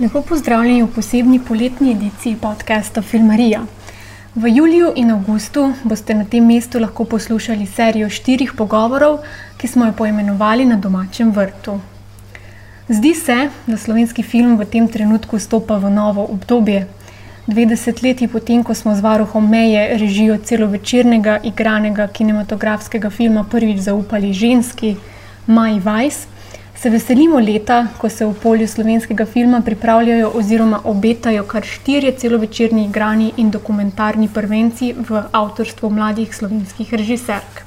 Lepo pozdravljeni v posebni poletni ediciji podcasta Filmarija. V juliju in avgustu boste na tem mestu lahko poslušali serijo štirih pogovorov, ki smo jo poimenovali na domačem vrtu. Zdi se, da slovenski film v tem trenutku stopa v novo obdobje. Dve desetletji potem, ko smo z varuhom meje režijo celovečernega igranega kinematografskega filma prvič zaupali ženski Maj Vajs, Se veselimo leta, ko se v polju slovenskega filma pripravljajo oziroma obetajo kar štirje celovečerni igrani in dokumentarni prvenci v avtorstvu mladih slovenskih režiserk.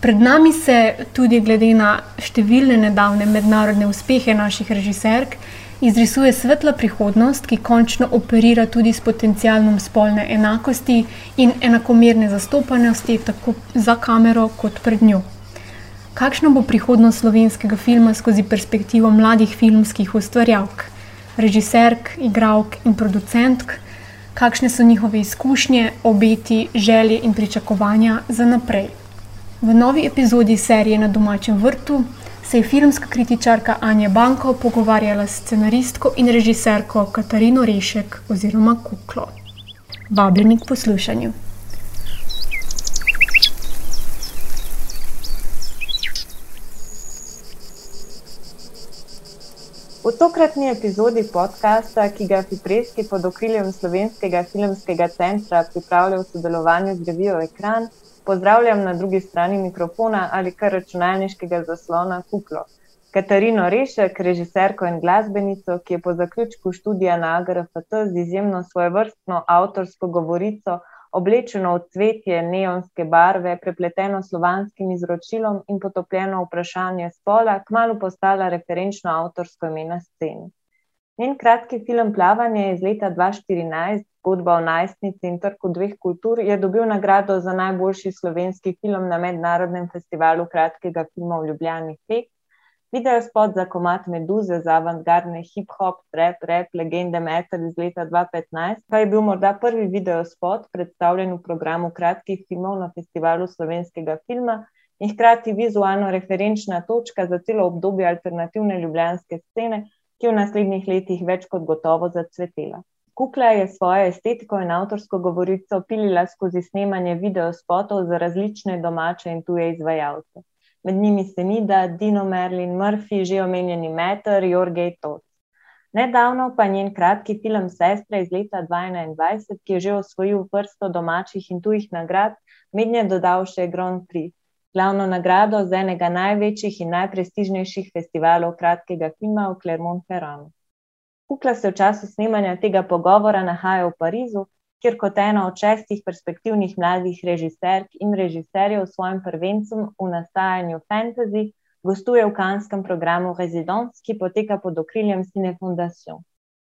Pred nami se tudi glede na številne nedavne mednarodne uspehe naših režiserk izrisuje svetla prihodnost, ki končno operira tudi s potencialom spolne enakosti in enakomerne zastopanosti tako za kamero kot pred njo. Kakšna bo prihodnost slovenskega filma skozi perspektivo mladih filmskih ustvarjalk, režiserk, igralk in producentk, kakšne so njihove izkušnje, obeti, želje in pričakovanja za naprej. V novi epizodi serije Na domačem vrtu se je filmska kritičarka Anja Banko pogovarjala s scenaristko in režiserko Katarino Rešek oziroma Kuklo. Vabljeni k poslušanju. V tokratni epizodi podcasta, ki ga Fipreski pod okriljem Slovenskega filmskega centra pripravlja v sodelovanju z revijo Ekran, pozdravljam na drugi strani mikrofona ali kar računalniškega zaslona Kuklo. Katarino Rešek, režiserko in glasbenico, ki je po zaključku študija na AGRFT z izjemno svojevrstno avtorsko govorico oblečeno v cvetje neonske barve, prepleteno slovanskim izročilom in potopljeno vprašanje spola, kmalo postala referenčno avtorsko ime na sceni. Njen kratki film Plavanje iz leta 2014, zgodba o najstnici in trku dveh kultur, je dobil nagrado za najboljši slovenski film na mednarodnem festivalu kratkega filma v Ljubljani Fek Video spot za komat Meduze za avantgardne hip-hop, rap, rap, legende metal iz leta 2015, pa je bil morda prvi video spot predstavljen v programu kratkih filmov na festivalu slovenskega filma in hkrati vizualno referenčna točka za celo obdobje alternativne ljubljanske scene, ki je v naslednjih letih več kot gotovo zacvetela. Kukla je svojo estetiko in avtorsko govorico pilila skozi snemanje videospotov za različne domače in tuje izvajalce med njimi Senida, Dino Merlin, Murphy, že omenjeni Meter, Jorge Tot. Nedavno pa njen kratki film Sestra iz leta 2021, ki je že osvojil vrsto domačih in tujih nagrad, mednje dodal še Grand Prix, glavno nagrado z enega največjih in najprestižnejših festivalov kratkega filma v Clermont-Ferrand. Kukla se v času snemanja tega pogovora nahaja v Parizu, kjer kot ena od šestih perspektivnih mladih režiserk in režiserjev s svojim prvencem v nastajanju fantasy gostuje v kanskem programu Residence, ki poteka pod okriljem Cine Foundation.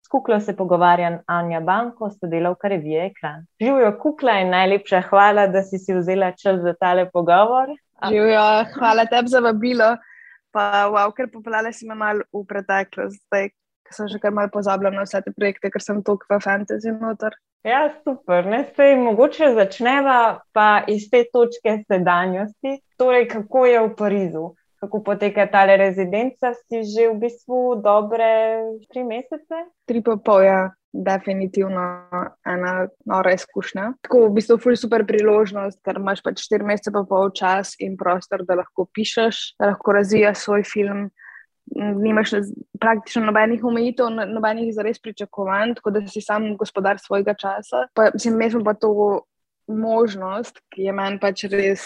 S Kuklo se pogovarja Anja Banko, sodelavka revije Ekran. Živijo Kukla in najlepša hvala, da si si vzela čas za tale pogovor. Živijo, hvala tebi za vabilo. Pa, wow, ker poplale si me malo v preteklost, zdaj sem že kar malo pozabila na vse te projekte, ker sem tukaj v fantasy noter. Ja, super. Ne, sej, mogoče začneva pa iz te točke sedanjosti. Torej, kako je v Parizu, kako poteka ta rezidenca, si že v bistvu dobre tri mesece? Tri pa pol, ja, definitivno ena nora izkušnja. Tako v bistvu ful super priložnost, ker imaš pač štiri mesece pa pol čas in prostor, da lahko pišeš, da lahko razvijaš svoj film nimaš praktično nobenih omejitev, no, nobenih zares pričakovanj, tako da si sam gospodar svojega časa. Pa, mislim, mi smo pa to možnost, ki je meni pač res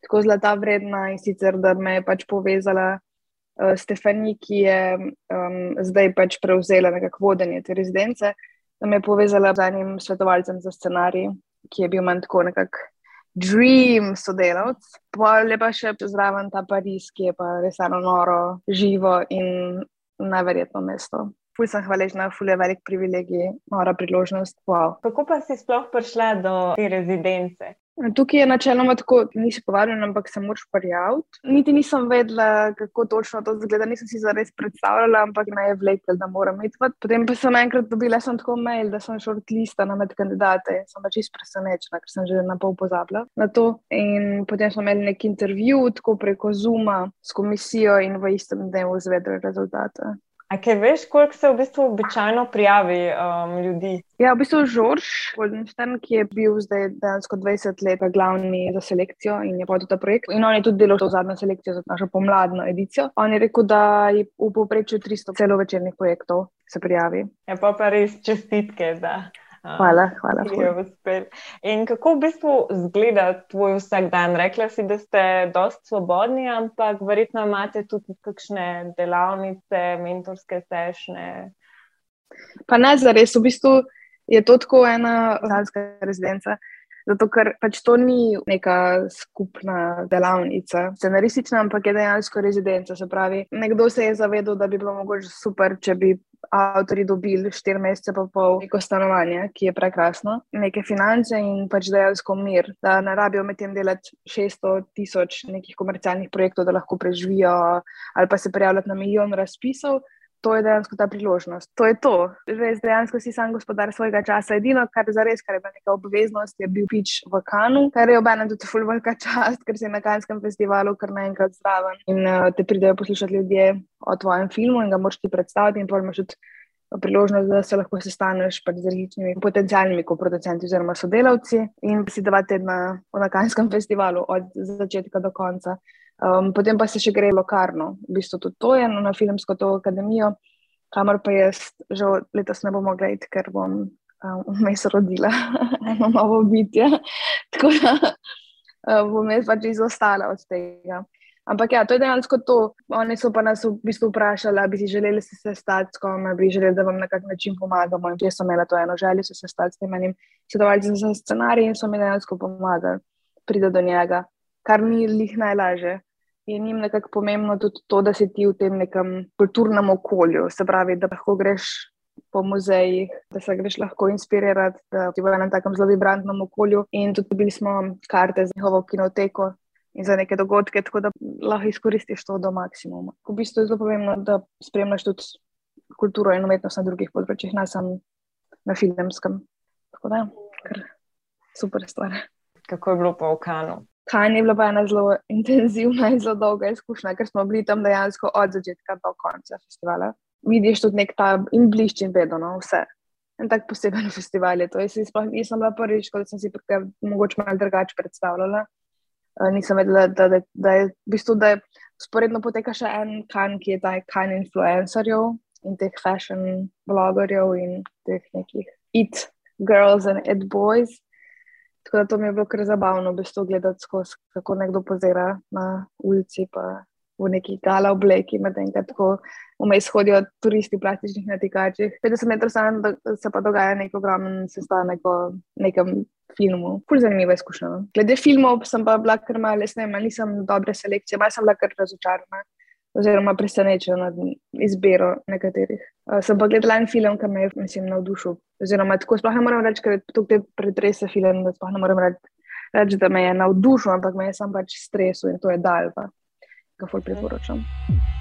tako zlata vredna in sicer, da me je pač povezala uh, Stefani, ki je um, zdaj pač prevzela nekako vodenje te rezidence, da me je povezala z enim svetovalcem za scenarij, ki je bil manj tako nekako dream sodelavc. Pa pa še zraven ta Pariz, ki je pa res eno noro, živo in neverjetno mesto. Ful sem hvaležna, ful je velik privilegij, nora priložnost. Wow. Kako pa si sploh prišla do te rezidence? Tukaj je načeloma tako, nisi povabljen, ampak se moraš prijaviti. Niti nisem vedela, kako točno to zgleda, nisem si zares predstavljala, ampak me je vlekel, da moram iti. Potem pa sem enkrat dobila sem tako mail, da sem shortlistana med kandidate sem pač čisto presenečena, ker sem že na pol pozabila na to. In potem smo imeli nek intervju, tako preko Zuma s komisijo in v istem dnevu izvedeli rezultate. A kaj veš, koliko se v bistvu običajno prijavi um, ljudi? Ja, v bistvu Žorž, ki je bil zdaj dejansko 20 let glavni za selekcijo in je vodil ta projekt. In on je tudi delal to zadnjo selekcijo za našo pomladno edicijo. On je rekel, da je v povprečju 300 celovečernih projektov se prijavi. Ja, pa pa res čestitke. Da. Hvala, hvala. In kako v bistvu izgleda tvoj vsak dan? Rekla si, da ste dosti svobodni, ampak verjetno imate tudi kakšne delavnice, mentorske sešne. Pa ne, zares, v bistvu je to tako ena zanska rezidenca. Zato, ker pač to ni neka skupna delavnica, scenaristična, ampak je dejansko rezidenca. Se pravi, nekdo se je zavedal, da bi bilo mogoče super, če bi avtori dobili štiri mesece pa pol neko stanovanje, ki je prekrasno, neke finance in pač dejansko mir, da ne rabijo med tem delati 600 tisoč nekih komercialnih projektov, da lahko preživijo ali pa se prijavljati na milijon razpisov. To je dejansko ta priložnost. To je to. Res dejansko si sam gospodar svojega časa. Edino, kar je zares, kar je bila neka obveznost, je bil pič v Kanu, kar je obenem tudi fulvrka čast, ker si na Kanskem festivalu kar naenkrat zraven in uh, te pridejo poslušati ljudje o tvojem filmu in ga moš ti predstaviti in pa imaš tudi priložnost, da se lahko sestaneš pač z različnimi potencijalnimi producenti oziroma sodelavci in si dva tedna na Kanskem festivalu od začetka do konca. Um, potem pa se še gre lokarno, v bistvu tudi to je na filmsko to akademijo, kamor pa jaz že letos ne bom mogla iti, ker bom vmes um, rodila eno novo bitje. Tako da bom jaz pač izostala od tega. Ampak ja, to je dejansko to. Oni so pa nas v bistvu vprašali, ali bi si želeli se sestati s kom, ali bi želeli, da vam na kak način pomagamo. In jaz sem imela to eno željo, se sestati s tem enim svetovalcem za scenarij in so mi dejansko pomagali priti do njega, kar ni lih najlažje je njim nekako pomembno tudi to, da si ti v tem nekem kulturnem okolju, se pravi, da lahko greš po muzejih, da se greš lahko inspirirati, da ti v enem takem zelo vibrantnem okolju. In tudi dobili smo karte za njihovo kinoteko. In za neke dogodke, tako da lahko izkoristiš to do maksimuma. V bistvu je zelo pomembno, da spremljaš tudi kulturo in umetnost na drugih področjih, ne samo na filmskem. Tako da, kar super stvar. Kako je bilo pa v Kanu? Kan je bila pa ena zelo intenzivna in zelo dolga izkušnja, ker smo bili tam dejansko od začetka do konca festivala. Vidiš tudi nek ta in blišč in vedno, no, vse. En tak poseben festival je to. Jaz nisem bila prvič, ko sem si tukaj mogoče malo drugače predstavljala. Uh, nisem vedela, da, da, da je v bistvu, da je sporedno poteka še en kan, ki je ta kan influencerjev in teh fashion blogerjev in teh nekih it girls and it boys. Tako da to mi je bilo kar zabavno, v bistvu gledati skozi, kako nekdo pozira na ulici, pa v neki gala obleki, medtem ko vmes hodijo turisti v plastičnih natikačih. 50 metrov stran se pa dogaja nek ogromen sestanek o nekem filmu. Ful zanimiva izkušnja. No. Glede filmov sem pa bila kar malo, nisem dobre selekcije, malo sem bila kar razočarana oziroma presenečen nad izbiro nekaterih. Uh, sem pa gledala en film, ki me je mislim, navdušil. Oziroma, tako sploh ne morem reči, ker to pretrese film, da sploh ne morem reči, reč, da me je navdušil, ampak me je sam pač stresil in to je dal, pa ga ful priporočam. Mm.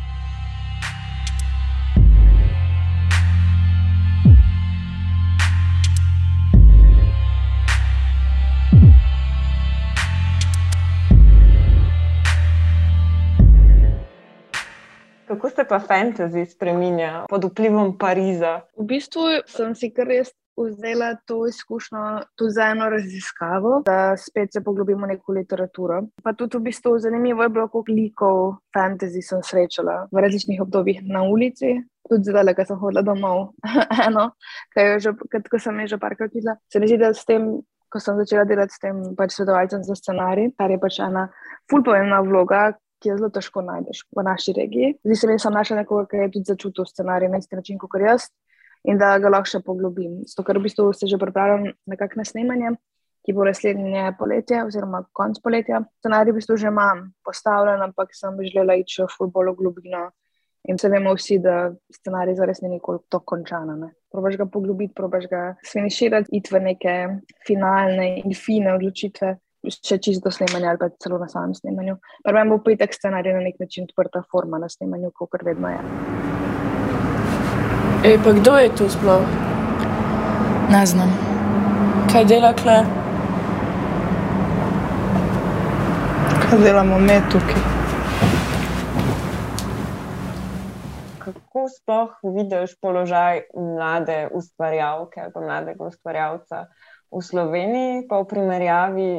Kako se pa fantasy spremenja pod vplivom Pariza? V bistvu sem si kar res vzela to izkušnjo tudi za eno raziskavo, da spet se poglobimo v neko literaturo. Pa tudi v bistvu zanimivo je bilo, koliko likov fantasy sem srečala v različnih obdobjih na ulici. Tudi zdaj, ko sem hodila domov, eno, ko sem že parkrat videla. Se mi zdi, da s tem, ko sem začela delati s tem pač svetovalcem za scenarij, kar je pač ena fulpomembna vloga, ki jo zelo težko najdeš v naši regiji. Zdi se mi, da sem našla nekoga, ki je tudi začutil scenarij na isti način kot jaz in da ga lahko še poglobim. Zato, ker v bistvu se že pripravljam na kakšne snemanje, ki bo naslednje poletje oziroma konc poletja. Scenarij v bistvu že imam postavljen, ampak sem želela iti še v bolj globino. In se vemo vsi, da scenarij za res ni nikoli tako končan. Probaš ga poglobiti, probaš ga sfiniširati, iti v neke finalne in fine odločitve še čisto do snemanja ali pa celo na samem snemanju. Prvem bo petek scenarij na nek način odprta forma na snemanju, kot vedno je. Ej, pa kdo je tu sploh? Ne znam. Kaj dela kle? Kaj delamo mi tukaj? Kako sploh vidiš položaj mlade ustvarjalke ali mladega ustvarjalca v Sloveniji, pa v primerjavi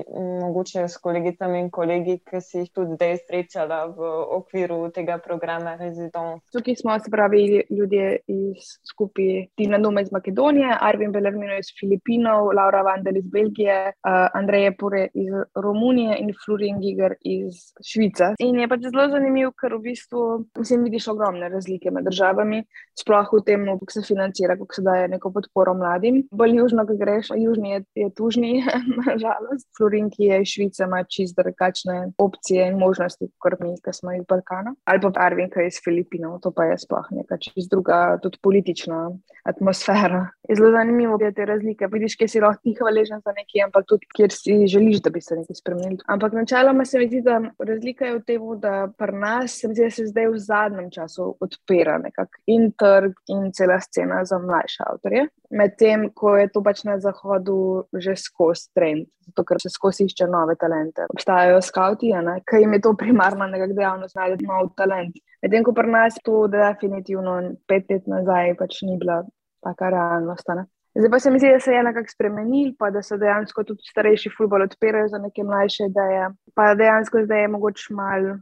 mogoče s kolegicami in kolegi, ki si jih tudi zdaj srečala v okviru tega programa Residence. Tukaj smo se pravi ljudje iz skupaj Tina Nume iz Makedonije, Arvin Belermino iz Filipinov, Laura Vandel iz Belgije, uh, Andreje Pure iz Romunije in Florian Giger iz Švice. In je pač zelo zanimivo, ker v bistvu mislim, vidiš ogromne razlike med državami, sploh v tem, kako se financira, kako se daje neko podporo mladim. Bolj južno, ko greš, južni je je tužni, nažalost. Florin, ki je iz Švice, ima čist drugačne opcije in možnosti, kot mi, ki smo iz Balkana. Ali pa Arvin, ki je iz Filipinov, to pa je sploh neka čist druga, tudi politična atmosfera. Je zelo zanimivo je te razlike. Vidiš, kje si lahko ti hvaležen za nekaj, ampak tudi kjer si želiš, da bi se nekaj spremenil. Ampak načeloma se mi zdi, da razlika je v tem, da pri nas se, zdi, se zdaj v zadnjem času odpira nekako in trg in cela scena za mlajše avtorje. Medtem ko je to pač na zahodu že skozi trend, zato ker se skozi išče nove talente. Obstajajo skavti, ki jim je to primarna nekakšna dejavnost, najti nov talent. Medtem ko pri nas to definitivno pet let nazaj pač ni bila taka realnost. Ne? Zdaj pa se mi zdi, da se je nekako spremenil, pa da se dejansko tudi starejši futbol odpirajo za neke mlajše ideje. Pa dejansko zdaj je mogoče mal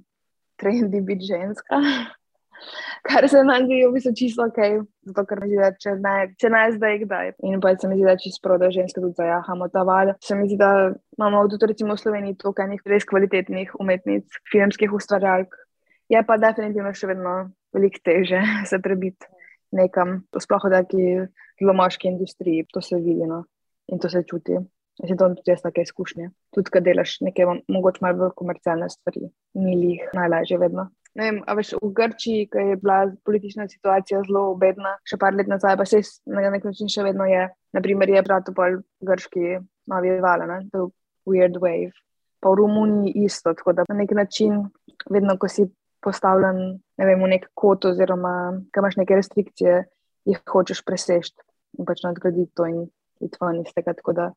trendi biti ženska kar se nam zdi, v bistvu čisto ok, zato ker mi zdi, da če ne, če ne zdaj, kdaj. In pa se mi zdi, da čisto prav, da ženske tudi zajahamo ta val. Se mi zdi, da imamo tudi recimo v Sloveniji toliko enih res kvalitetnih umetnic, filmskih ustvarjalk. Je pa definitivno še vedno veliko teže se prebiti nekam, sploh v taki zelo moški industriji, to se vidi no? in to se čuti. Jaz sem tudi jaz take izkušnje. Tudi, kad delaš nekaj, mogoče malo bolj komercialne stvari, ni jih najlažje vedno vem, veš, v Grčiji, ki je bila politična situacija zelo obedna, še par let nazaj, pa se na nek način še vedno je. Naprimer, je brat pol grški novi val, ne? the weird wave. Pa v Romuniji isto, tako da na nek način, vedno, ko si postavljen ne vem, v nek kot, oziroma ko imaš neke restrikcije, jih hočeš presežti in pač nadgraditi to in iti ven iz tega. Tako da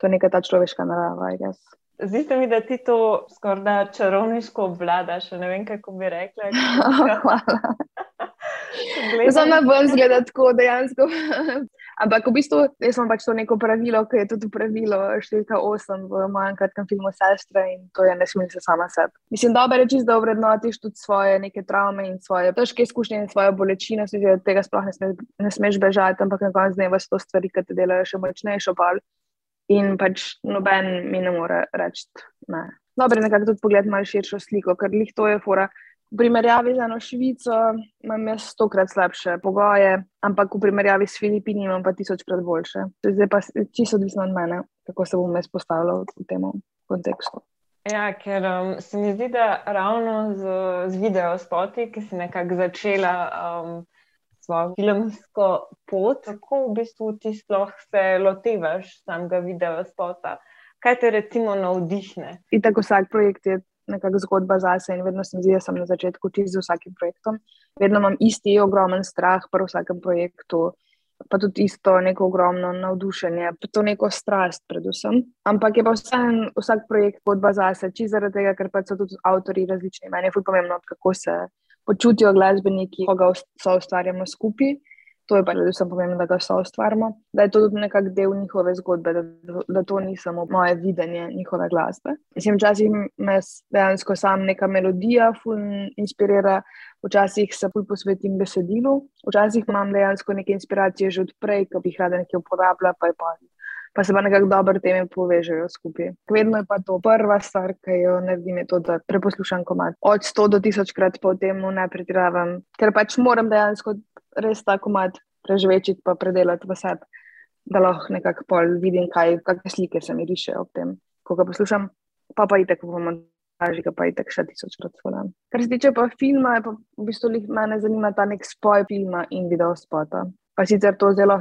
to je neka ta človeška narava, guess. Zdi se mi, da ti to skoraj čarovniško obvladaš. Ne vem, kako bi rekla. Za me bo zgleda tako dejansko. Ampak v bistvu jaz sem pač to neko pravilo, ki je tudi pravilo številka 8 v mojem kratkem filmu Sestre in to je ne smem se sama sebi. Mislim, dobro je čisto, da vrednotiš tudi svoje neke travme in svoje težke izkušnje in svojo bolečino, se zdi, da tega sploh ne smeš, ne smeš bežati, ampak na koncu dneva so to stvari, ki te delajo še močnejšo pal in pač noben mi ne more reči. Dobro je nekako tudi pogledati malo širšo sliko, ker jih to je fora. V primerjavi z eno Švico imam jaz stokrat slabše pogoje, ampak v primerjavi s Filipini imam pa tisočkrat boljše. Zdaj pa čisto odvisno od mene, kako se bom jaz postavljal v tem kontekstu. Ja, ker um, se mi zdi, da ravno z, z video spoti, ki si nekako začela um, svojo filmsko pot, kako v bistvu ti sploh se lotevaš samega video spota, kaj te recimo navdihne. In tako vsak projekt je nekakšna zgodba zase in vedno se mi zdi, da sem na začetku čisto z vsakim projektom. Vedno imam isti ogromen strah pri vsakem projektu. Pa tudi isto neko ogromno navdušenje, pa to neko strast, predvsem. Ampak je pa vsem, vsak projekt zgodba zase, čisto zaradi tega, ker pa so tudi avtori različni. Meni je pomembno, kako se počutijo glasbeniki, ko ga so ustvarjamo skupaj. To je pa predvsem pomembno, da ga so ustvarjamo, da je to tudi nekak del njihove zgodbe, da, da to ni samo moje videnje njihove glasbe. Mislim, včasih me dejansko sam neka melodija inspirira, včasih se bolj posvetim besedilu, včasih imam dejansko neke inspiracije že odprej, ki bi jih rada nekaj uporabljala, pa je pa pa se pa nekako dobro teme povežejo skupaj. Vedno je pa to prva stvar, ki jo naredim, je to, da preposlušam komat. Od 100 do 1000 krat po tem ne pretiravam, ker pač moram dejansko res ta komat preživeti in predelati v sebi, da lahko nekako pol vidim, kaj, kakšne slike se mi rišejo ob tem, ko ga poslušam, pa pa itek v montaži, pa itek še tisočkrat svojem. Kar se tiče pa filma, pa v bistvu me zanima ta nek spoj filma in video spota. Pa sicer to zelo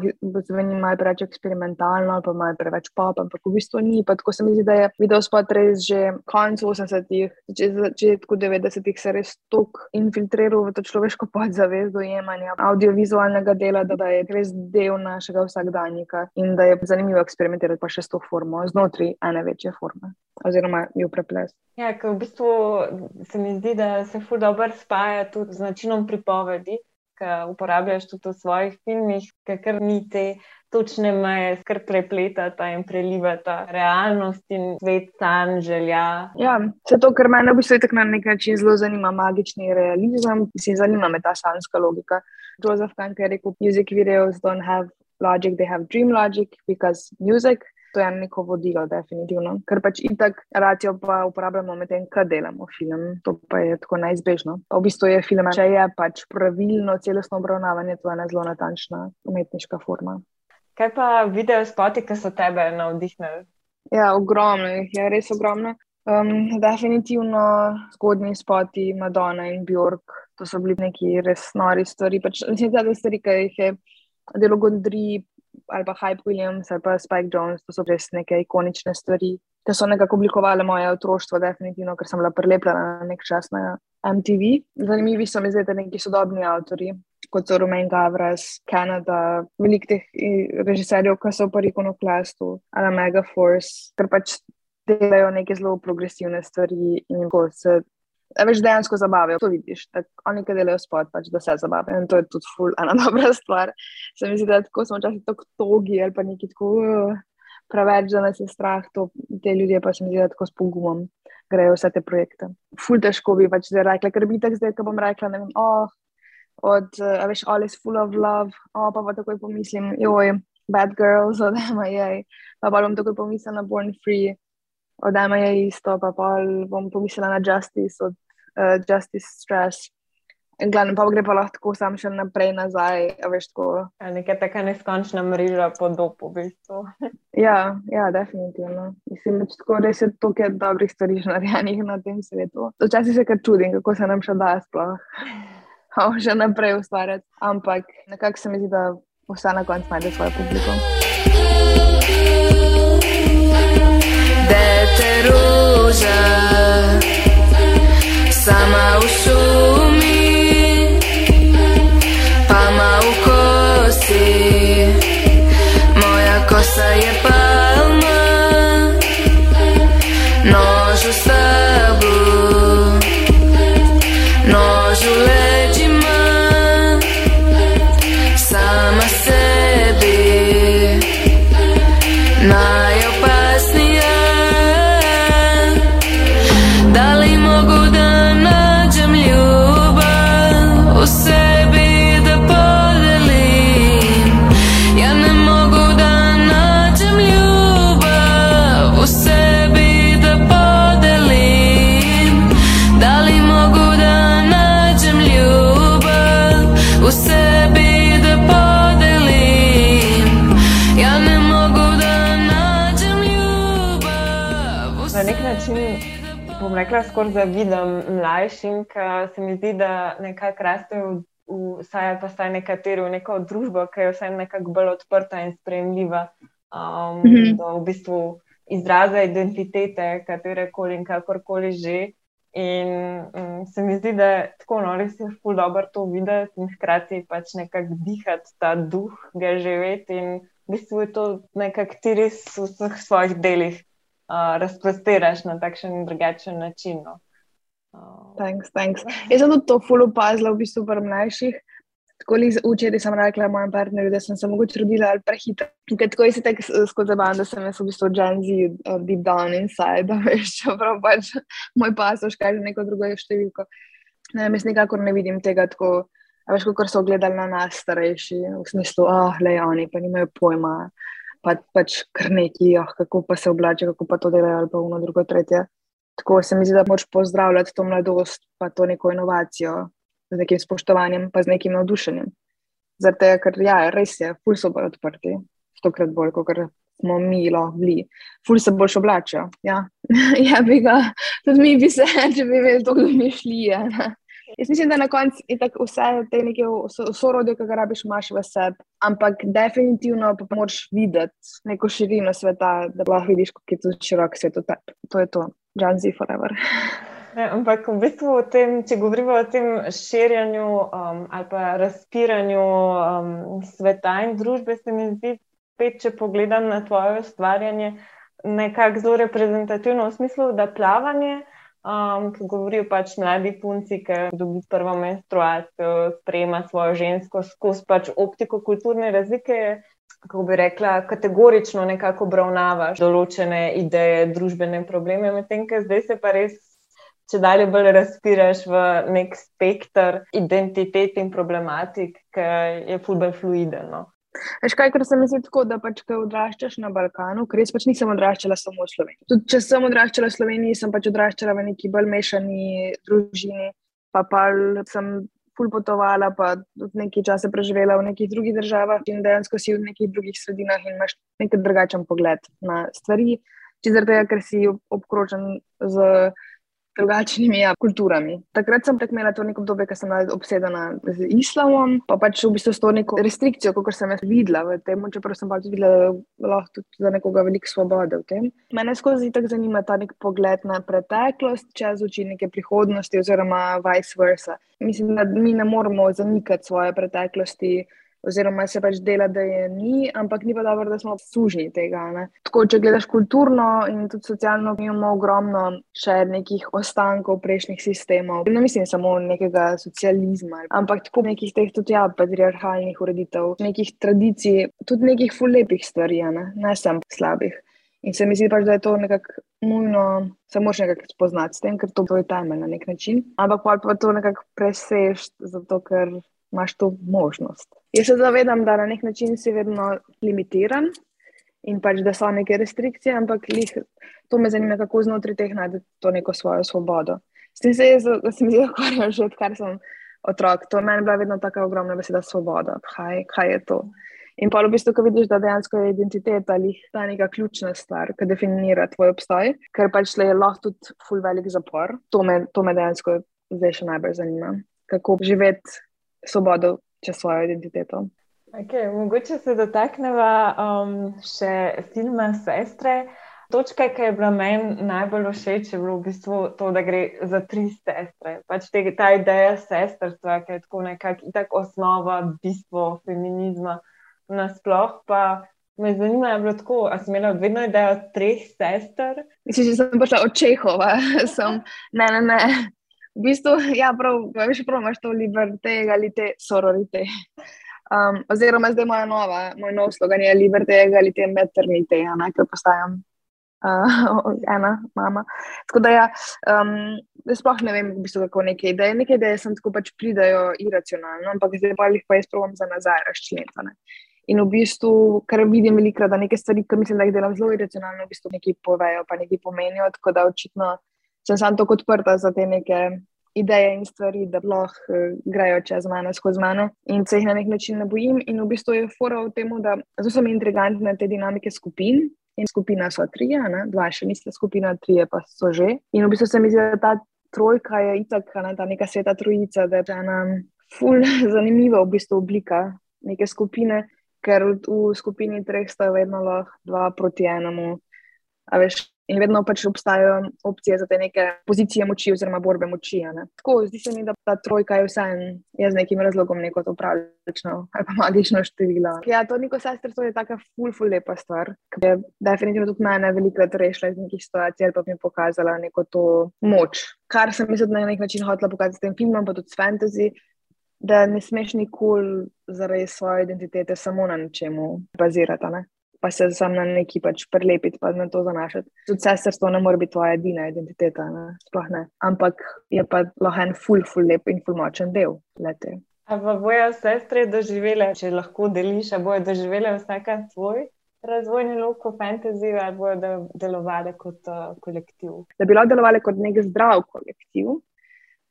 zveni malo preveč eksperimentalno pa malo preveč pop, ampak v bistvu ni. Pa tako se mi zdi, da je video spot res že konec 80-ih, začetku 90-ih se res tok infiltriral v to človeško podzavest dojemanja audiovizualnega dela, da, da je res del našega vsakdanjika in da je zanimivo eksperimentirati pa še s to formo, znotraj ene večje forme oziroma jo preples. Ja, v bistvu se mi zdi, da se ful dobro spaja tudi z načinom pripovedi ki uporabljaš tudi v svojih filmih, ker ni te točne meje, skrb prepletata in prelivata realnost in svet, san, želja. Ja, zato, ker me v bistvu tako na nek način zelo zanima magični realizem, mislim, zanima me ta sanska logika. Joseph Kanker je rekel: Music videos don't have logic, they have dream logic, because music. To je neko vodilo, definitivno. Ker pač itak racijo pa uporabljamo med tem, kaj delamo film. To pa je tako neizbežno. Pa v bistvu je film, če je pač pravilno celostno obravnavanje, to je ena zelo natančna umetniška forma. Kaj pa video spoti, ki so tebe navdihnili? Ja, ogromno jih je, res ogromno. Um, definitivno zgodni spoti Madonna in Bjork, to so bili neki res nori stvari. Pač, mislim, da so stvari, ki jih je delo Gondri ali pa Hype Williams ali pa Spike Jones, to so res neke ikonične stvari, ki so nekako oblikovali moje otroštvo, definitivno, ker sem bila prelepljena na nek čas na MTV. Zanimivi so mi zdaj neki sodobni avtori, kot so Romain Gavras, Kanada, veliko teh režiserjev, ki so v Iconoklastu ali Mega Force, ker pač delajo neke zelo progresivne stvari in ko se. Veš, dejansko zabavijo, to vidiš. Tak, oni, ki delajo spot, pač, da se zabavijo. In to je tudi ful, ena dobra stvar. Se mi zdi, da tako smo včasih tako togi ali pa neki tako uh, preveč, da nas je strah. To, te ljudje pa se mi zdi, da tako s pogumom grejo vse te projekte. Ful težko bi pač zdaj rekla, ker bi tako zdaj, ko bom rekla, ne vem, oh, od, uh, veš, all is full of love, oh, pa pa takoj pomislim, joj, bad girls, od Emma je, pa pa bom takoj pomislila na Born Free, od Emma je isto, pa pa bom pomislila na Justice, od uh, Justice Stress. In glavno, pa gre pa lahko sam še naprej nazaj, veš, tako. Ja, nekaj taka neskončna mreža podob, v bistvu. ja, ja, definitivno. Mislim, da tako res je toliko dobrih stvari narejenih na tem svetu. Včasih se kar čudim, kako se nam še da sploh še naprej ustvarjati. Ampak nekako se mi zdi, da vse na koncu najde svojo publiko. Dete ruža, sama v šumi, pa ma v kosi, moja kosa je rekla, skoraj zavidam mlajšim, ker se mi zdi, da nekako rastejo vsaj pa vsaj nekateri v neko družbo, ki je vsaj nekako bolj odprta in sprejemljiva um, mm -hmm. do v bistvu izraza identitete, katere koli in kakorkoli že. In um, se mi zdi, da je tako no, res je ful dobro to videti in hkrati pač nekako dihati ta duh, ga živeti in v bistvu je to nekako ti res v vseh svojih delih razprostiraš na takšen in drugačen način. No. Uh, thanks, thanks. Jaz sem to fully opazila v bistvu pri mlajših. Tako li včeraj sem rekla mojem partnerju, da sem se mogoče rodila ali prehitro. Tako je se tako skozi zabavam, da sem jaz v bistvu Gen Z, uh, deep down inside, da veš, čeprav pač moj pasoš kaže neko drugo številko. Ne, jaz nikakor ne vidim tega tako, veš, kot so gledali na nas starejši, v smislu, ah, oh, le oni pa nimajo pojma pa, pač kar neki, oh, kako pa se oblače, kako pa to delajo, ali pa uno, drugo, tretje. Tako se mi zdi, da moč pozdravljati to mladost, pa to neko inovacijo z nekim spoštovanjem, pa z nekim navdušenjem. Zato je, ker ja, res je, ful so bolj odprti, stokrat bolj, kot smo mi bili. Ful se boljš oblačijo. Ja, ja bi ga, tudi mi bi se, če bi vedeli, to, kdo mi šli. Ja. Jaz mislim, da na koncu je tako vse te neke sorodje, ki ga rabiš, imaš v sebi. Ampak definitivno pa moraš videti neko širino sveta, da lahko vidiš, kako je to širok svet. To je to, Janzi forever. Ne, ampak v bistvu, tem, če govorimo o tem širjenju um, ali pa razpiranju um, sveta in družbe, se mi zdi, pet, če pogledam na tvoje ustvarjanje, nekako zelo reprezentativno v smislu, da plavanje um, ki govorijo pač mladi punci, ki dobijo prvo menstruacijo, sprejema svojo žensko skozi pač optiko kulturne razlike. Kako bi rekla, kategorično nekako obravnavaš določene ideje, družbene probleme, medtem ko zdaj se pa res, če dalje bolj razpiraš v nek spektr identitet in problematik, ki je fulbej fluiden. No. Veš kaj, ker se mi zdi tako, da pač, ko odraščaš na Balkanu, ker res pač nisem odraščala samo v Sloveniji. Tudi če sem odraščala v Sloveniji, sem pač odraščala v neki bolj mešani družini, pa pa sem ful potovala, pa tudi nekaj časa preživela v nekih drugih državah in dejansko si v nekih drugih sredinah in imaš nek drugačen pogled na stvari, če zaradi tega, ker si obkrožen z drugačnimi ja, kulturami. Takrat sem tako imela to neko obdobje, ko sem bila obsedena z islamom, pa pač v bistvu s to neko restrikcijo, kot sem jaz videla v tem, čeprav sem pač videla, da lahko tudi za nekoga veliko svobode v tem. Mene skozi tako zanima ta nek pogled na preteklost, čez oči neke prihodnosti, oziroma vice versa. Mislim, da mi ne moramo zanikati svoje preteklosti oziroma se pač dela, da je ni, ampak ni pa dobro, da smo sužni tega. Ne? Tako, če gledaš kulturno in tudi socialno, imamo ogromno še nekih ostankov prejšnjih sistemov. Ne mislim samo nekega socializma, ampak tako nekih teh tudi ja, patriarhalnih ureditev, nekih tradicij, tudi nekih fulepih stvari, ne, ne sem slabih. In se mi zdi, pač, da je to nekako nujno, se moraš nekako spoznati s tem, ker to je temelj na nek način. Ampak pa to nekako presež, zato ker imaš to možnost. Jaz se zavedam, da na nek način si vedno limitiran in pač, da so neke restrikcije, ampak lih, to me zanima, kako znotraj teh najti to neko svojo svobodo. S tem se jaz, sem jih ukvarjal že odkar sem otrok. To je meni bila vedno tako ogromna beseda svoboda. Kaj, kaj je to? In pa v bistvu, ko vidiš, da dejansko je identiteta ali ta neka ključna stvar, ki definira tvoj obstoj, ker pač je lahko tudi full velik zapor. To me, to me dejansko zdaj še najbolj zanima. Kako živeti svobodo čez svojo identiteto. Okay, mogoče se dotaknemo um, še filma Sestre. Točka, ki je bila meni najbolj všeč, je bilo v bistvu to, da gre za tri sestre. Pač te, ta ideja sestrstva, ki je tako nekako tak osnova, bistvo feminizma. Nasploh pa me zanima, je bilo tako, ali sem imela vedno idejo treh sester. Mislim, da sem prišla od Čehova. sem, ne, ne, ne v bistvu, ja, prav, veš, prav imaš to liberte ali te sororite. Um, oziroma, zdaj moja nova, moj nov slogan je liberte ali te maternite, ja, ker postajam uh, ena mama. Tako da, ja, um, sploh ne vem, v bistvu, kako neke ideje. Neke ideje sem tako pač pridajo iracionalno, ampak zdaj pa jih pa jaz provam za nazaj razčleniti. In v bistvu, kar vidim veliko, da neke stvari, ki mislim, da jih delam zelo iracionalno, v bistvu nekaj povejo, pa nekaj pomenijo. Tako da očitno sem samo tako odprta za te neke ideje in stvari, da lahko uh, grejo čez mene, skozi mene in se jih na nek način ne bojim. In v bistvu je fora v tem, da so mi intrigantne te dinamike skupin. In skupina so tri, ne? dva še niste skupina, tri pa so že. In v bistvu se mi zdi, da ta trojka je itak, ne? ta neka sveta trojica, da je ena ful zanimiva v bistvu oblika neke skupine, ker v skupini treh sta vedno lahko dva proti enemu. A veš, in vedno pač obstajajo opcije za te neke pozicije moči oziroma borbe moči. Tako, zdi se mi, da ta trojka je vse en z nekim razlogom neko to pravično ali pa magično število. Ja, to neko sestrstvo je taka ful, ful lepa stvar, ki je definitivno tudi mene velikrat rešila iz nekih situacij ali pa mi pokazala neko to moč. Kar sem mislila na nek način hotela pokazati s tem filmom, pa tudi s fantasy. Da ne smeš nikoli zaradi svoje identitete samo na nečemu bazirati pa se sam na neki pač prelepiti, pa na to zanašati. Tudi sestrstvo ne more biti tvoja edina identiteta, ne? sploh ne. Ampak je pa lahko en ful, ful lep in ful močen del lete. A pa bojo sestre doživele, če lahko deliš, a bojo doživele vsaka svoj razvojni lok v fantaziji, ali bojo delovali kot uh, kolektiv? Da bi lahko delovali kot nek zdrav kolektiv,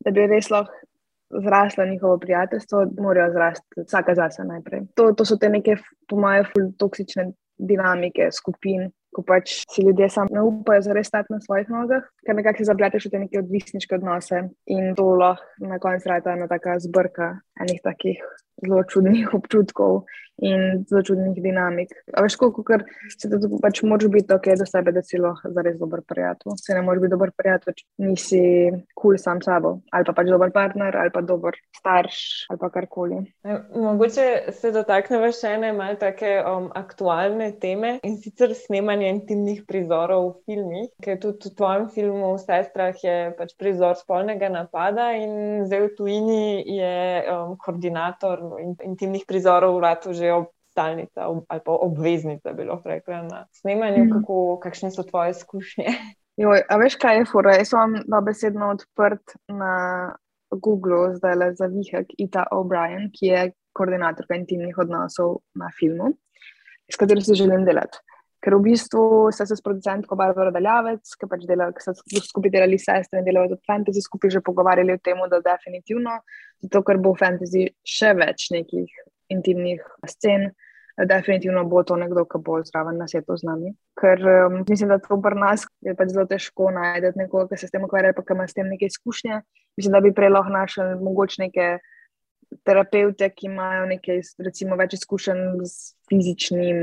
da bi res lahko. Zrasla njihovo prijateljstvo, morajo zrasti vsaka zase najprej. To, to so te neke, po mojem, toksične dinamike skupin, ko pač si ljudje sami ne upajo za res stati na svojih nogah, ker nekako se zapleteš v te neke odvisniške odnose in to lahko na koncu rata ena taka zbrka enih takih zelo čudnih občutkov in zelo čudnih dinamik. Veš, koliko kar se ti pač moraš biti ok do sebe, da si lahko zares dober prijatelj. Se ne moreš biti dober prijatelj, če nisi kul cool sam sabo, ali pa pač dober partner, ali pa dober starš, ali pa karkoli. Mogoče se dotaknemo še ene malce take um, aktualne teme in sicer snemanje intimnih prizorov v filmih, ker tudi v tvojem filmu v Sestrah je pač prizor spolnega napada in zdaj v tujini je um, koordinator intimnih prizorov v Ratu že stalnica ali pa obveznica, bi lahko rekla, na snemanju, mm. kako, kakšne so tvoje izkušnje. Joj, a veš, kaj je fura? Jaz sem dobesedno odprt na Google, zdaj le za vihek, Ita O'Brien, ki je koordinatorka intimnih odnosov na filmu, s katero si želim delati. Ker v bistvu se s producentko Barbara Daljavec, ki pač dela, ki so skupaj delali sestre in delajo tudi fantasy, skupaj že pogovarjali o tem, da definitivno, zato ker bo v fantasy še več nekih intimnih scen, definitivno bo to nekdo, ki bo zraven na svetu z nami. Ker um, mislim, da to pri nas je pač zelo težko najti nekoga, ki se s tem ukvarja, pa ki ima s tem neke izkušnje. Mislim, da bi prej lahko našli mogoče neke terapeute, ki imajo nekaj, recimo, več izkušenj z fizičnim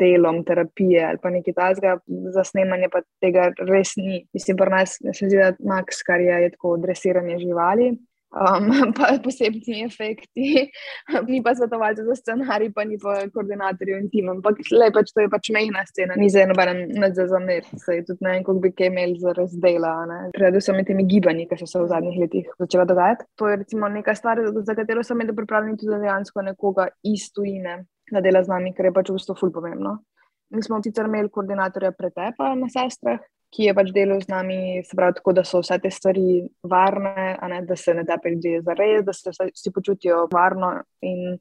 delom terapije ali pa nekaj takega, za snemanje pa tega res ni. Mislim, nas se zdi, da Max, kar je, je tako dresiranje živali um, pa posebni efekti, ni pa svetovalcev za scenarij, pa ni pa koordinatorjev in tim. Ampak le pač to je pač mejna scena, ni za enoben za zamer, se je tudi ne vem, koliko bi kaj imeli za razdela. Predvsem med temi gibanji, ki so se v zadnjih letih začela dogajati. To je recimo neka stvar, za katero sem imel pripravljen tudi dejansko nekoga iz tujine, da dela z nami, ker je pač v bistvu ful pomembno. Mi smo sicer imeli koordinatorja pretepa na sestrah, ki je pač delal z nami, se pravi, tako da so vse te stvari varne, ne, da se ne da priti za res, da se vsi počutijo varno in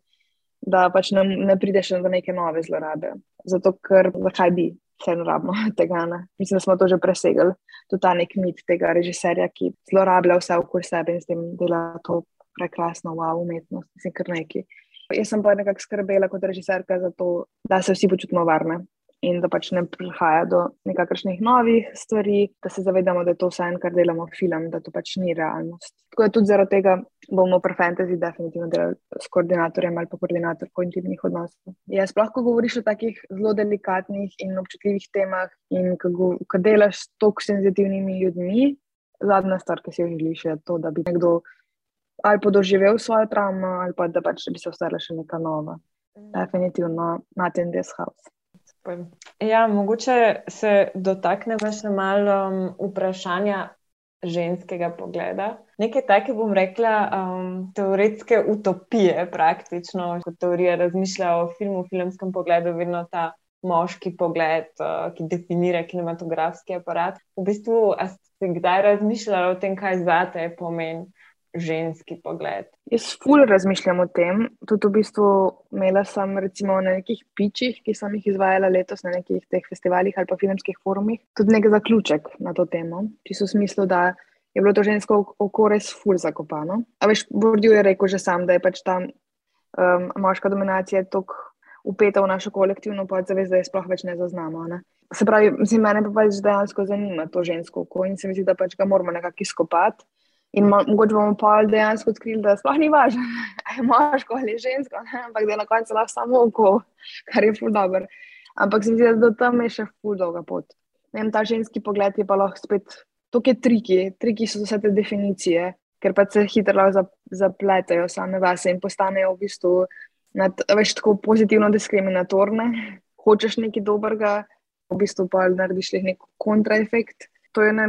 da pač ne, ne prideš do neke nove zlorabe. Zato, ker zakaj bi se enrabno tega ne? Mislim, da smo to že presegli, tudi ta nek mit tega režiserja, ki zlorablja vse okoli sebe in s tem dela to prekrasno, wow, umetnost, mislim, kar neki. Jaz sem pa nekako skrbela kot režiserka za to, da se vsi počutimo varne in da pač ne prihaja do nekakršnih novih stvari, da se zavedamo, da je to vse, kar delamo film, da to pač ni realnost. Tako da tudi zaradi tega bomo pri fantasy definitivno delali s koordinatorjem ali pa koordinatorko intimnih odnosov. Ja, sploh, ko govoriš o takih zelo delikatnih in občutljivih temah in ko delaš s tako senzitivnimi ljudmi, zadnja stvar, ki si jo želiš, je to, da bi nekdo ali podoživel svojo travmo ali pa da pač bi se ustvarila še neka nova. Mm. Definitivno, not in this house. Ja, mogoče se dotaknemo še malo um, vprašanja ženskega pogleda. Nekaj take, bom rekla, um, teoretske utopije, praktično, kot teorija razmišlja o filmu, filmskem pogledu, vedno ta moški pogled, uh, ki definira kinematografski aparat. V bistvu, ste kdaj razmišljali o tem, kaj za te pomeni? ženski pogled. Jaz ful razmišljam o tem. Tudi v bistvu imela sem recimo na nekih pičih, ki sem jih izvajala letos na nekih teh festivalih ali pa filmskih forumih, tudi nekaj zaključek na to temo. Čisto v smislu, da je bilo to žensko oko res ful zakopano. A veš, Bordju je rekel že sam, da je pač ta um, moška dominacija tako upeta v našo kolektivno podzavest, da je sploh več ne zaznamo. Ne? Se pravi, mene pa pač dejansko zanima to žensko oko in se mi zdi, da pač ga moramo nekako izkopati. In mogoče bomo pa dejansko odkrili, da sploh ni važno, ali je moško ali žensko, ne? ampak da je na koncu lahko samo oko, kar je ful dobr. Ampak se mi zdi, da tam je še ful dolga pot. Vem, ta ženski pogled je pa lahko spet, to je triki, triki so vse te definicije, ker pa se hitro zapletajo same vase in postanejo v bistvu nad, več tako pozitivno diskriminatorne. Hočeš nekaj dobrega, v bistvu pa narediš nek kontraefekt. To je ne,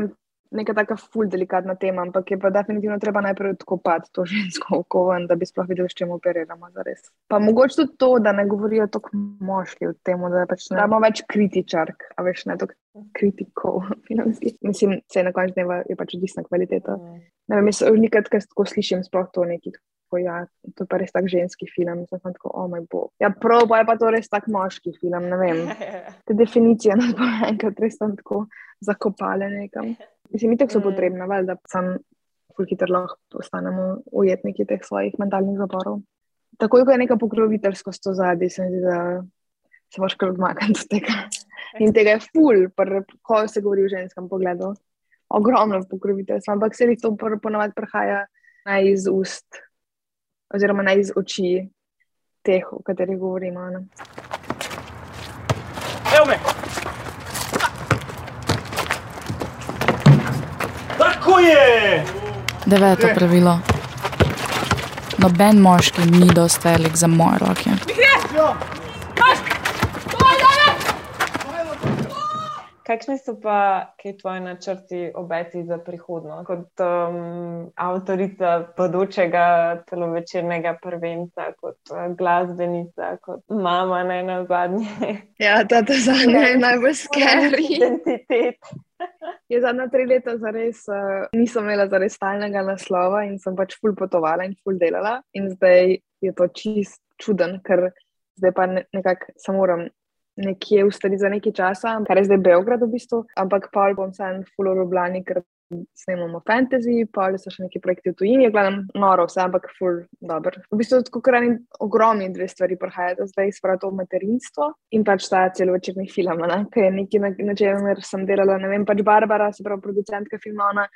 neka taka ful delikatna tema, ampak je pa definitivno treba najprej odkopati to žensko oko, da bi sploh videli, s čim operiramo. Zares. Pa mogoče tudi to, da ne govorijo tako moški o tem, da pač ne imamo več kritičark, a veš ne tako kritikov filmskih. Mislim, se na koncu dneva je pač odvisna kvaliteta. Mm. Ne vem, jaz nikad, ker tako slišim sploh to neki. Ko ja, to je pa res tak ženski film, sem tako, o oh moj bog. Ja, prav, pa je pa to res tak moški film, ne vem. Te definicije nas bo enkrat res tako zakopale nekam. Mislim, da so mm. potrebna, vel, da sam hitro lahko postanemo ujetniki teh svojih mentalnih zaporov. Tako ko je neka pokroviteljskost v zadnji, se mi zdi, da se lahko odmakniti od tega. In tega je ful, ko se govori o ženskem pogledu. Ogromno pokroviteljstva, ampak se jih to ponovadi prihaja naj iz ust, oziroma naj iz oči. teh, o katerih govorimo. Ne? Evo me! Tako je! Deveto pravilo. Noben moški ni dost velik za moje roke. Kakšni so pa kaj tvoji načrti, obeti za prihodnost, kot um, avtorica podočega celovečernega prvenca, kot uh, glasbenica, kot mama, ne na zadnje? Ja, ta zadnja je najbolj skeri. Identitet. Je zadnja tri leta zares, uh, nisem imela zares stalnega naslova in sem pač ful potovala in ful delala. In zdaj je to čist čuden, ker zdaj pa ne, nekako se moram nekje ustali za nekaj časa, kar je zdaj Beograd v bistvu, ampak pa bom sam full urbani, ker snemamo fantasy, pa so še neki projekti v tujini, gledam noro, vse, ampak full dobro. V bistvu tako krajni ogromni dve stvari prihajata zdaj, sprav to materinstvo in pač ta celovečerni film, ki je nekaj, na, na čemer sem delala, ne vem, pač Barbara, se pravi producentka filma, ona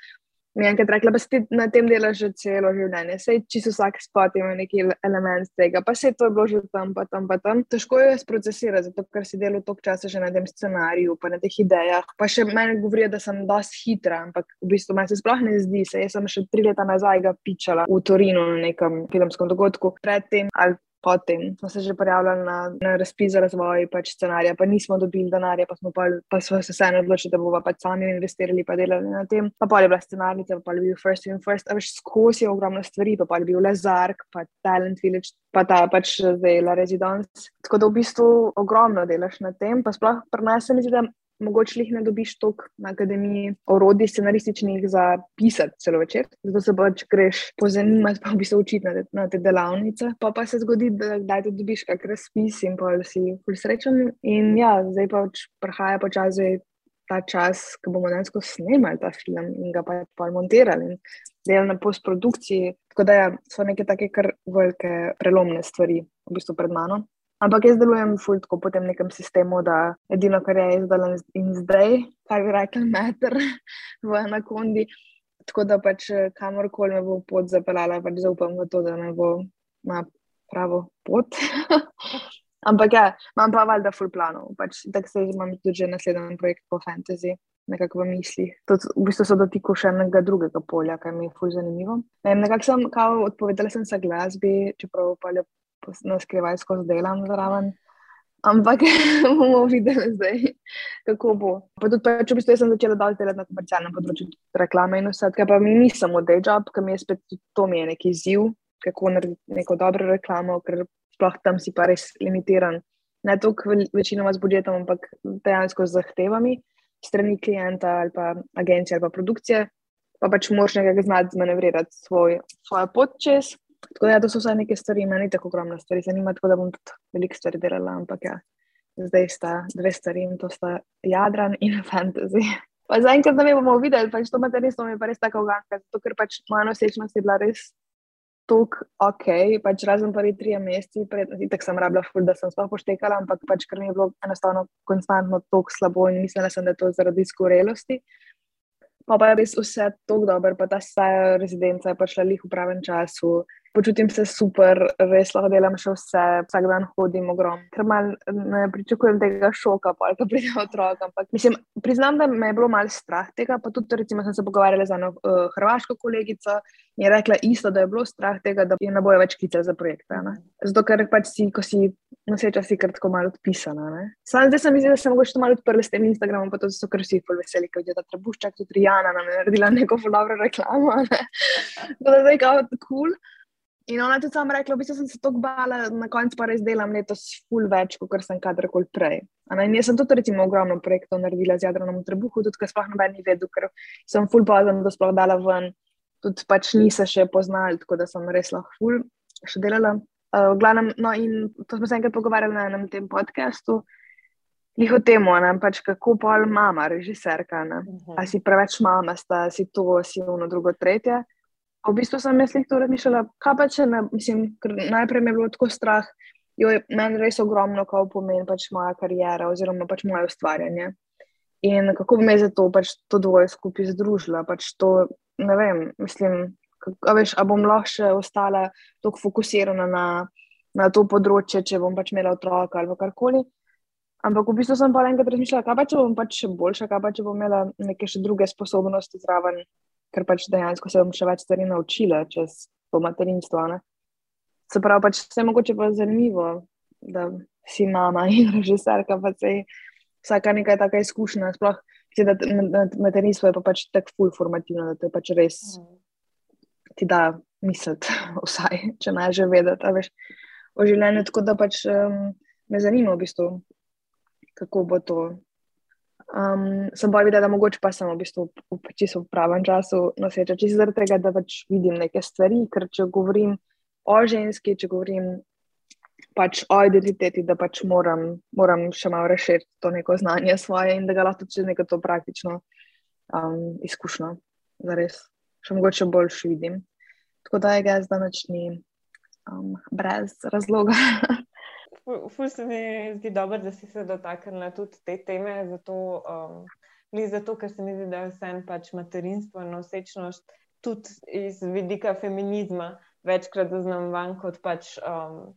mi je enkrat rekla, da si na tem delaš že celo življenje. Sej čisto vsak spot ima neki element tega, pa se to je bilo že tam, pa tam, pa tam. Težko je sprocesirati, zato ker si delal toliko časa že na tem scenariju, pa na teh idejah. Pa še meni govorijo, da sem dosti hitra, ampak v bistvu me se sploh ne zdi. Se. Jaz sem še tri leta nazaj ga pičala v Torinu na nekem filmskem dogodku. Predtem ali potem smo se že prijavljali na, na razpis za razvoj pač scenarija, pa nismo dobili denarja, pa smo, pa, pa smo se vseeno odločili, da bomo pač sami investirali in delali na tem. Pa pa je bila scenarija, pa je bil First in First, a veš skozi ogromno stvari, pa, pa je bil Lezark, pa Talent Village, pa ta pač zdaj La Residence. Tako da v bistvu ogromno delaš na tem, pa sploh prenesem, da mogoče jih ne dobiš toliko na akademiji orodij scenarističnih za pisati celo večer. Zato se pač greš pozanimati, pa v bistvu učiti na, te, na te delavnice. Pa pa se zgodi, da kdaj tudi dobiš kak razpis in pa si srečen. In ja, zdaj pač prihaja počasi ta čas, ko bomo dejansko snemali ta film in ga pač pa montirali in delali na postprodukciji. Tako da ja, so neke take kar velike prelomne stvari v bistvu pred mano. Ampak jaz delujem fultko po tem nekem sistemu, da edino, kar je izdala in zdaj, kar bi rekel, meter v anakondi. Tako da pač kamorkoli me bo pot zapeljala, pač zaupam v to, da me bo na pravo pot. Ampak ja, imam pa valjda full planov. Pač, tako se imam tudi že naslednji projekt po fantasy. Nekako v misli. To v bistvu so dotikali še enega drugega polja, kar mi je fulj zanimivo. Ne, nekako sem odpovedala sem se glasbi, čeprav pa na skrivaj skozi delam zraven. Ampak bomo videli zdaj, kako bo. Pa tudi, pa, če bi se jaz začela delati na komercialnem področju, reklame in vse, kar pa mi ni samo day job, mi je spet to mi je neki izziv, kako narediti neko dobro reklamo, ker sploh tam si pa res limitiran. Ne toliko večinoma z budžetom, ampak dejansko z zahtevami strani klienta ali pa agencije ali pa produkcije, pa pač moraš nekaj znati zmanevrirati svoj, svojo pot čez. Tako da, ja, to so vse neke stvari, meni tako ogromno stvari zanima, tako da bom tudi veliko stvari delala, ampak ja, zdaj sta dve stvari in to sta jadran in fantasy. Pa zaenkrat ne bomo videli, pač to materinstvo mi je pa res tako uganka, zato ker pač moja nosečnost je bila res tako ok, pač razen prvi tri meseci, tako sem rabila ful, da sem sploh poštekala, ampak pač ker mi je bilo enostavno konstantno tako slabo in mislila sem, da je to zaradi skorelosti. Pa pa je res vse tako dobro, pa ta staja rezidenca je prišla lih v pravem času počutim se super, res lahko delam še vse, vsak dan hodim ogromno. Ker mal ne pričakujem tega šoka, pa ko pride otrok. Ampak mislim, priznam, da me je bilo malo strah tega. Pa tudi, recimo, sem se pogovarjala z eno uh, hrvaško kolegico in je rekla isto, da je bilo strah tega, da je ne bojo več klice za projekte. Ne? Zato, ker pač si, ko si noseča, si kar tako malo odpisana. Sam zdaj sem mislila, da sem mogoče malo odprla s tem Instagramom, pa to so kar vsi veseli, ker je ta trebuščak, tudi Jana nam je naredila neko dobro reklamo. Ne? Da je zdaj kao kul. Cool. In ona je tudi sama rekla, da sem se tako bala, na koncu pa res delam letos ful več, kot sem kadarkoli prej. In jaz sem tudi recimo ogromno projektov naredila z Jadranom v Trebuhu, tudi ker sploh noben ni vedel, ker sem ful pozen, da sploh dala ven. Tudi pač nisa še poznali, tako da sem res lahko ful še delala. Uh, glavnem, no in to smo se enkrat pogovarjali na enem tem podkastu. Njih o tem, pač kako pol mama, režiserka. Uh mhm. -huh. A si preveč mama, sta si to, si ono, drugo, tretje. V bistvu sem jaz to razmišljala, kaj pa če ne, mislim, najprej mi je bilo tako strah, jo je meni res ogromno, kaj pomeni pač moja karijera oziroma pač moje ustvarjanje. In kako bi me za to pač to dvoje skupaj združila, pač to ne vem, mislim, a, veš, a bom lahko še ostala tako fokusirana na na to področje, če bom pač imela otroka ali karkoli. Ampak v bistvu sem pa enkrat razmišljala, kaj pa če bom pač še boljša, kaj pa če bom imela neke še druge sposobnosti zraven, ker pač dejansko se bom še več stvari naučila čez to materinstvo. Ne? Se pravi, pač vse mogoče pa zanimivo, da si mama in režiserka, pa se vsaka nekaj taka izkušnja. Sploh, da materinstvo je pa pač tako full formativno, da te pač res ti da misliti, vsaj, če naj že vedeti, veš, o življenju. Tako da pač um, me zanima v bistvu kako bo to. Um, sem pa videla, da mogoče pa sem v bistvu v, v pravem času noseča, čisto zaradi tega, da pač vidim neke stvari, ker če govorim o ženski, če govorim pač o identiteti, da pač moram, moram še malo rešiti to neko znanje svoje in da ga lahko čez neko praktično um, izkušnjo, da res še mogoče boljši vidim. Tako da je ga zdaj nočni um, brez razloga. Ful se mi zdi dobro, da si se dotaknila tudi te teme, zato, um, zato ker se mi zdi, da je vse pač materinstvo in nosečnost tudi iz vidika feminizma večkrat zaznamovan kot pač um,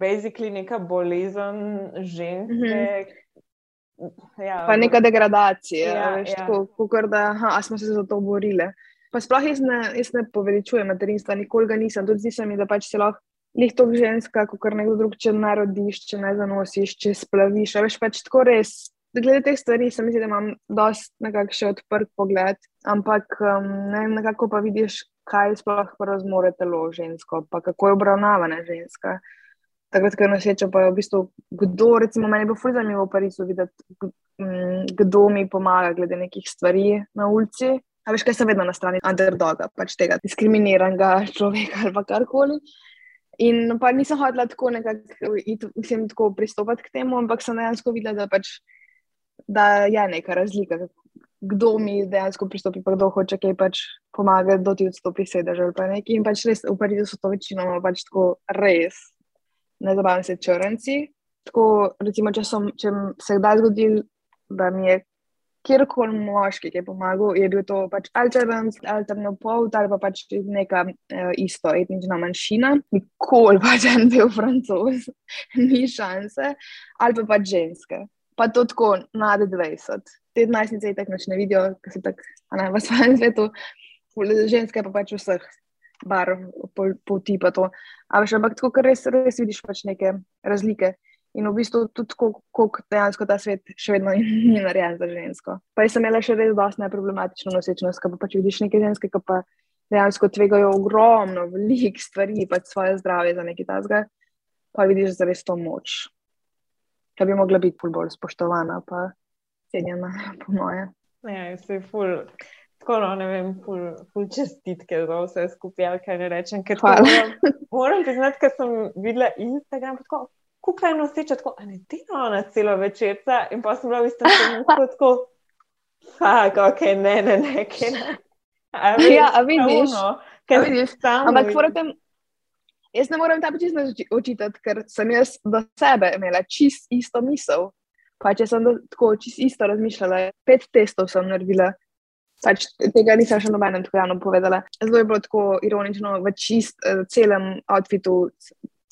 basically neka bolezen ženske. Mm -hmm. ja, pa neka degradacija, ja, veš, ja. tako, kot da aha, smo se za to borili. Pa sploh jaz ne, jaz ne poveličujem materinstva, nikoli ga nisem, tudi zdi se mi, da pač se lahko Lih to ženska, kot nekdo drug, če narodiš, če ne zanosiš, če splaviš. Veš pač tako res. Glede teh stvari, se mi zdi, da imam dosti nekako še odprt pogled, ampak um, ne vem, nekako pa vidiš, kaj sploh razmore telo žensko, pa kako je obravnavana ženska. Takrat, ko je noseča, pa je v bistvu kdo, recimo, meni bo fulj zanimivo v Parizu videti, kdo mi pomaga glede nekih stvari na ulici. A veš, kaj sem vedno na strani underdoga, pač tega diskriminiranega človeka ali karkoli. In pa nisem hodila tako nekako pristopiti k temu, ampak sem dejansko videla, da, pač, da je neka razlika, kdo mi dejansko pristopi, pa kdo hoče kaj pač pomagati, da ti odstopi sedež ali pa nekaj. In pač res v Parizu so to večinoma pač tako res, ne zabavam se črnci. Tako, recimo, če, som, če se kdaj zgodil, da mi je kjerkoli moški, ki je pomagal, je bil to pač alternant, alterno pol, ali pa pač neka uh, isto etnična manjšina, nikoli pač en bil francos, ni šanse, ali pa pač ženske. Pa to tako nad 20. Te najstnice tako noč ne vidijo, ker so tako, v svojem svetu, ženske pa pač vseh. Bar, pol, pol tipa to. Ampak, tako res, res vidiš pač neke razlike in v bistvu tudi, kako dejansko ta svet še vedno ni narejen za žensko. Pa jaz sem imela še res dosti neproblematično nosečnost, ko pa pač vidiš neke ženske, ki pa dejansko tvegajo ogromno, veliko stvari, pač svoje zdravje za neki tasga, pa vidiš za res to moč, ki bi mogla biti bolj spoštovana, pa cenjena, po moje. Ja, se je ful. Tako, no, ne vem, ful, ful čestitke za vse skupaj, kaj ne rečem. Moram, moram priznati, ker sem videla Instagram, tako, kako je noseče, tako ne delo na celo večerca, in pa sem bila v istem trenutku tako, fuck, ok, ne, ne, ne, kaj ne. A vidiš, ja, a vidiš, kaj vidiš tam. Ampak moram, jaz ne morem ta čisto očitati, ker sem jaz do sebe imela čist isto misel. Pa če sem tako čist isto razmišljala, pet testov sem naredila. Pač tega nisem še nobenem tako javno povedala. Zelo je bilo tako ironično, v čist, uh, celem outfitu,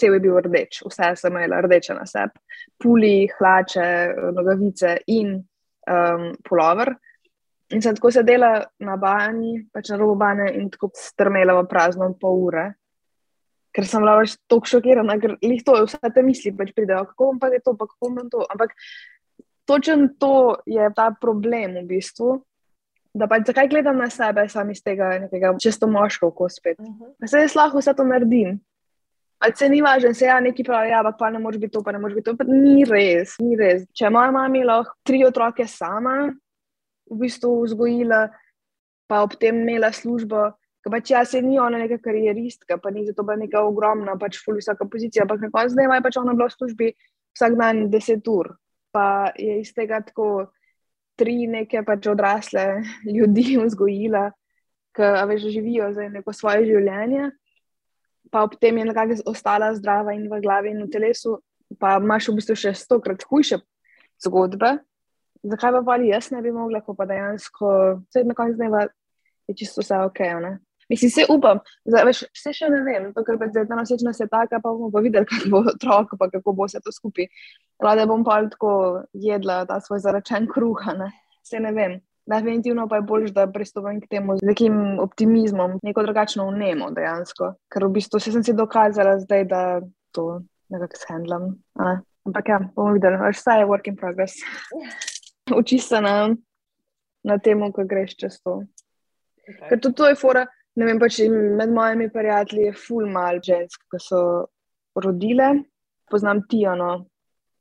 cel je bil rdeč, vse sem imela rdeče na sebi, puli, hlače, nogavice in um, polover. In sem tako sedela na banji, pač na robu banje in tako strmela v prazno pol ure, ker sem bila več tako šokirana, ker jih to je, vse te misli pač pridejo, kako bom pa je to, pa kako bom to. Ampak točen to je ta problem v bistvu. Da pa zakaj gledam na sebe, sam iz tega nekega čisto moškega, ko spet. Uh -huh. Se jaz lahko vse to naredim, se ni važno, se ja, neki pravi, ja, pa ne moreš biti to, pa ne moreš biti to. Ni res, ni res. Če moja mama lahko tri otroke sama v bistvu vzgojila, pa ob tem imela službo, ki pač ja, se ni ona neka karieristka, pa ni zato bila neka ogromna, pač ful visoka pozicija, ampak na koncu dneva je pač ona bila v službi vsak dan deset ur. Pa je iz tega tako tri neke pač odrasle ljudi vzgojila, ki veš, živijo za neko svoje življenje pa ob tem je nekako ostala zdrava in v glavi in v telesu, pa imaš v bistvu še stokrat hujše zgodbe. Zakaj pa ali jaz ne bi mogla, ko pa dejansko vse na koncu dneva je čisto vse ok. Ne? Mislim, se upam, zdaj, veš, vse še ne vem, to, ker zdaj ta nosečnost je taka, pa bomo pa videli, kako bo otrok, pa kako bo vse to skupaj. Rada bom pa tako jedla ta svoj zaračen kruh, ne? se ne vem. Definitivno pa je bolj, da pristopim k temu z nekim optimizmom, neko drugačno vnemo dejansko. Ker v bistvu se sem si dokazala zdaj, da to nekako shendlam. Ampak ja, bomo videli, vse je work in progress. Uči se na, na tem, ko greš čez to. Okay. Ker tudi to je fora, ne vem, pač med mojimi prijatelji je full mal žensk, ki so rodile. Poznam Tijano,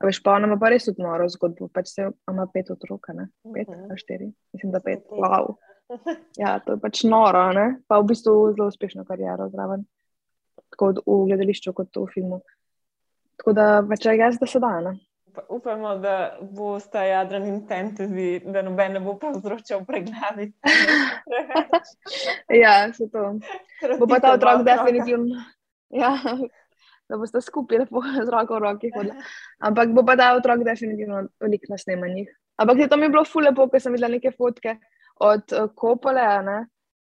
veš pa ona ima pa res odnoro zgodbo, pač se ima pet otrok, ne? Pet, uh -huh. štiri, mislim, da pet. Wow. Ja, to je pač noro, ne? Pa v bistvu zelo uspešno kariero zraven. Tako v gledališču, kot v filmu. Tako da pač je jaz, da se da, ne? Upamo, da bo sta jadran in fantasy, da noben ne bo povzročal preglavi. ja, se to. Bo pa ta otrok definitivno. Ja, da boste skupaj lepo z roko v roki hodili. Ampak bo pa ta otrok definitivno velik na snemanjih. Ampak to mi je bilo ful lepo, ker sem videla neke fotke od uh, Kopole,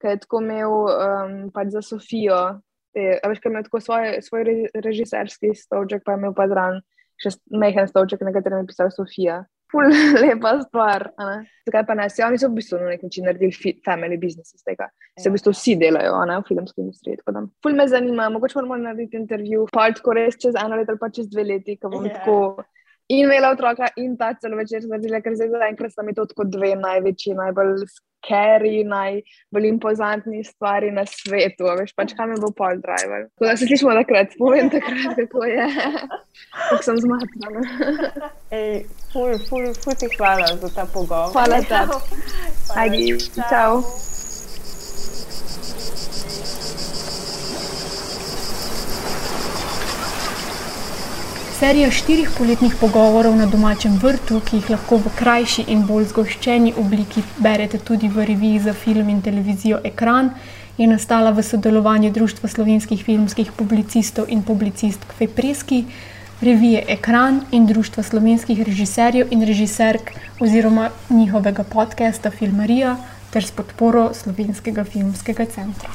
ki je tako imel um, pač za Sofijo. Te, veš, kaj ima tako svoj, svoj režiserski stolček, pa je imel pa zran še mehen stolček, na katerem je pisala Sofija. Ful, lepa stvar. Zakaj pa ne? Se oni so v bistvu na nek način naredili family business iz tega. Se v bistvu vsi delajo ne, v filmski industriji. Ful me zanima, mogoče moramo narediti intervju, pa tako res čez eno leto ali pa čez dve leti, ko bom yeah. tako in imela otroka in ta celo večer naredila, ker zdaj zaenkrat sta mi to tako dve največji, najbolj scary, najbolj impozantni stvari na svetu. Veš pač, kam je bil pol driver. Tako da se slišimo takrat, povem takrat, kako je. Kako sem zmatrana. Ej, ful, ful, ful ti hvala za ta pogovor. Hvala tebi. Ajdi, čau. čau. Serija štirih poletnih pogovorov na domačem vrtu, ki jih lahko v krajši in bolj zgoščeni obliki berete tudi v reviji za film in televizijo Ekran, je nastala v sodelovanju Društva slovenskih filmskih publicistov in publicistk Fejpreski, revije Ekran in Društva slovenskih režiserjev in režiserk oziroma njihovega podcasta Filmarija ter s podporo Slovenskega filmskega centra.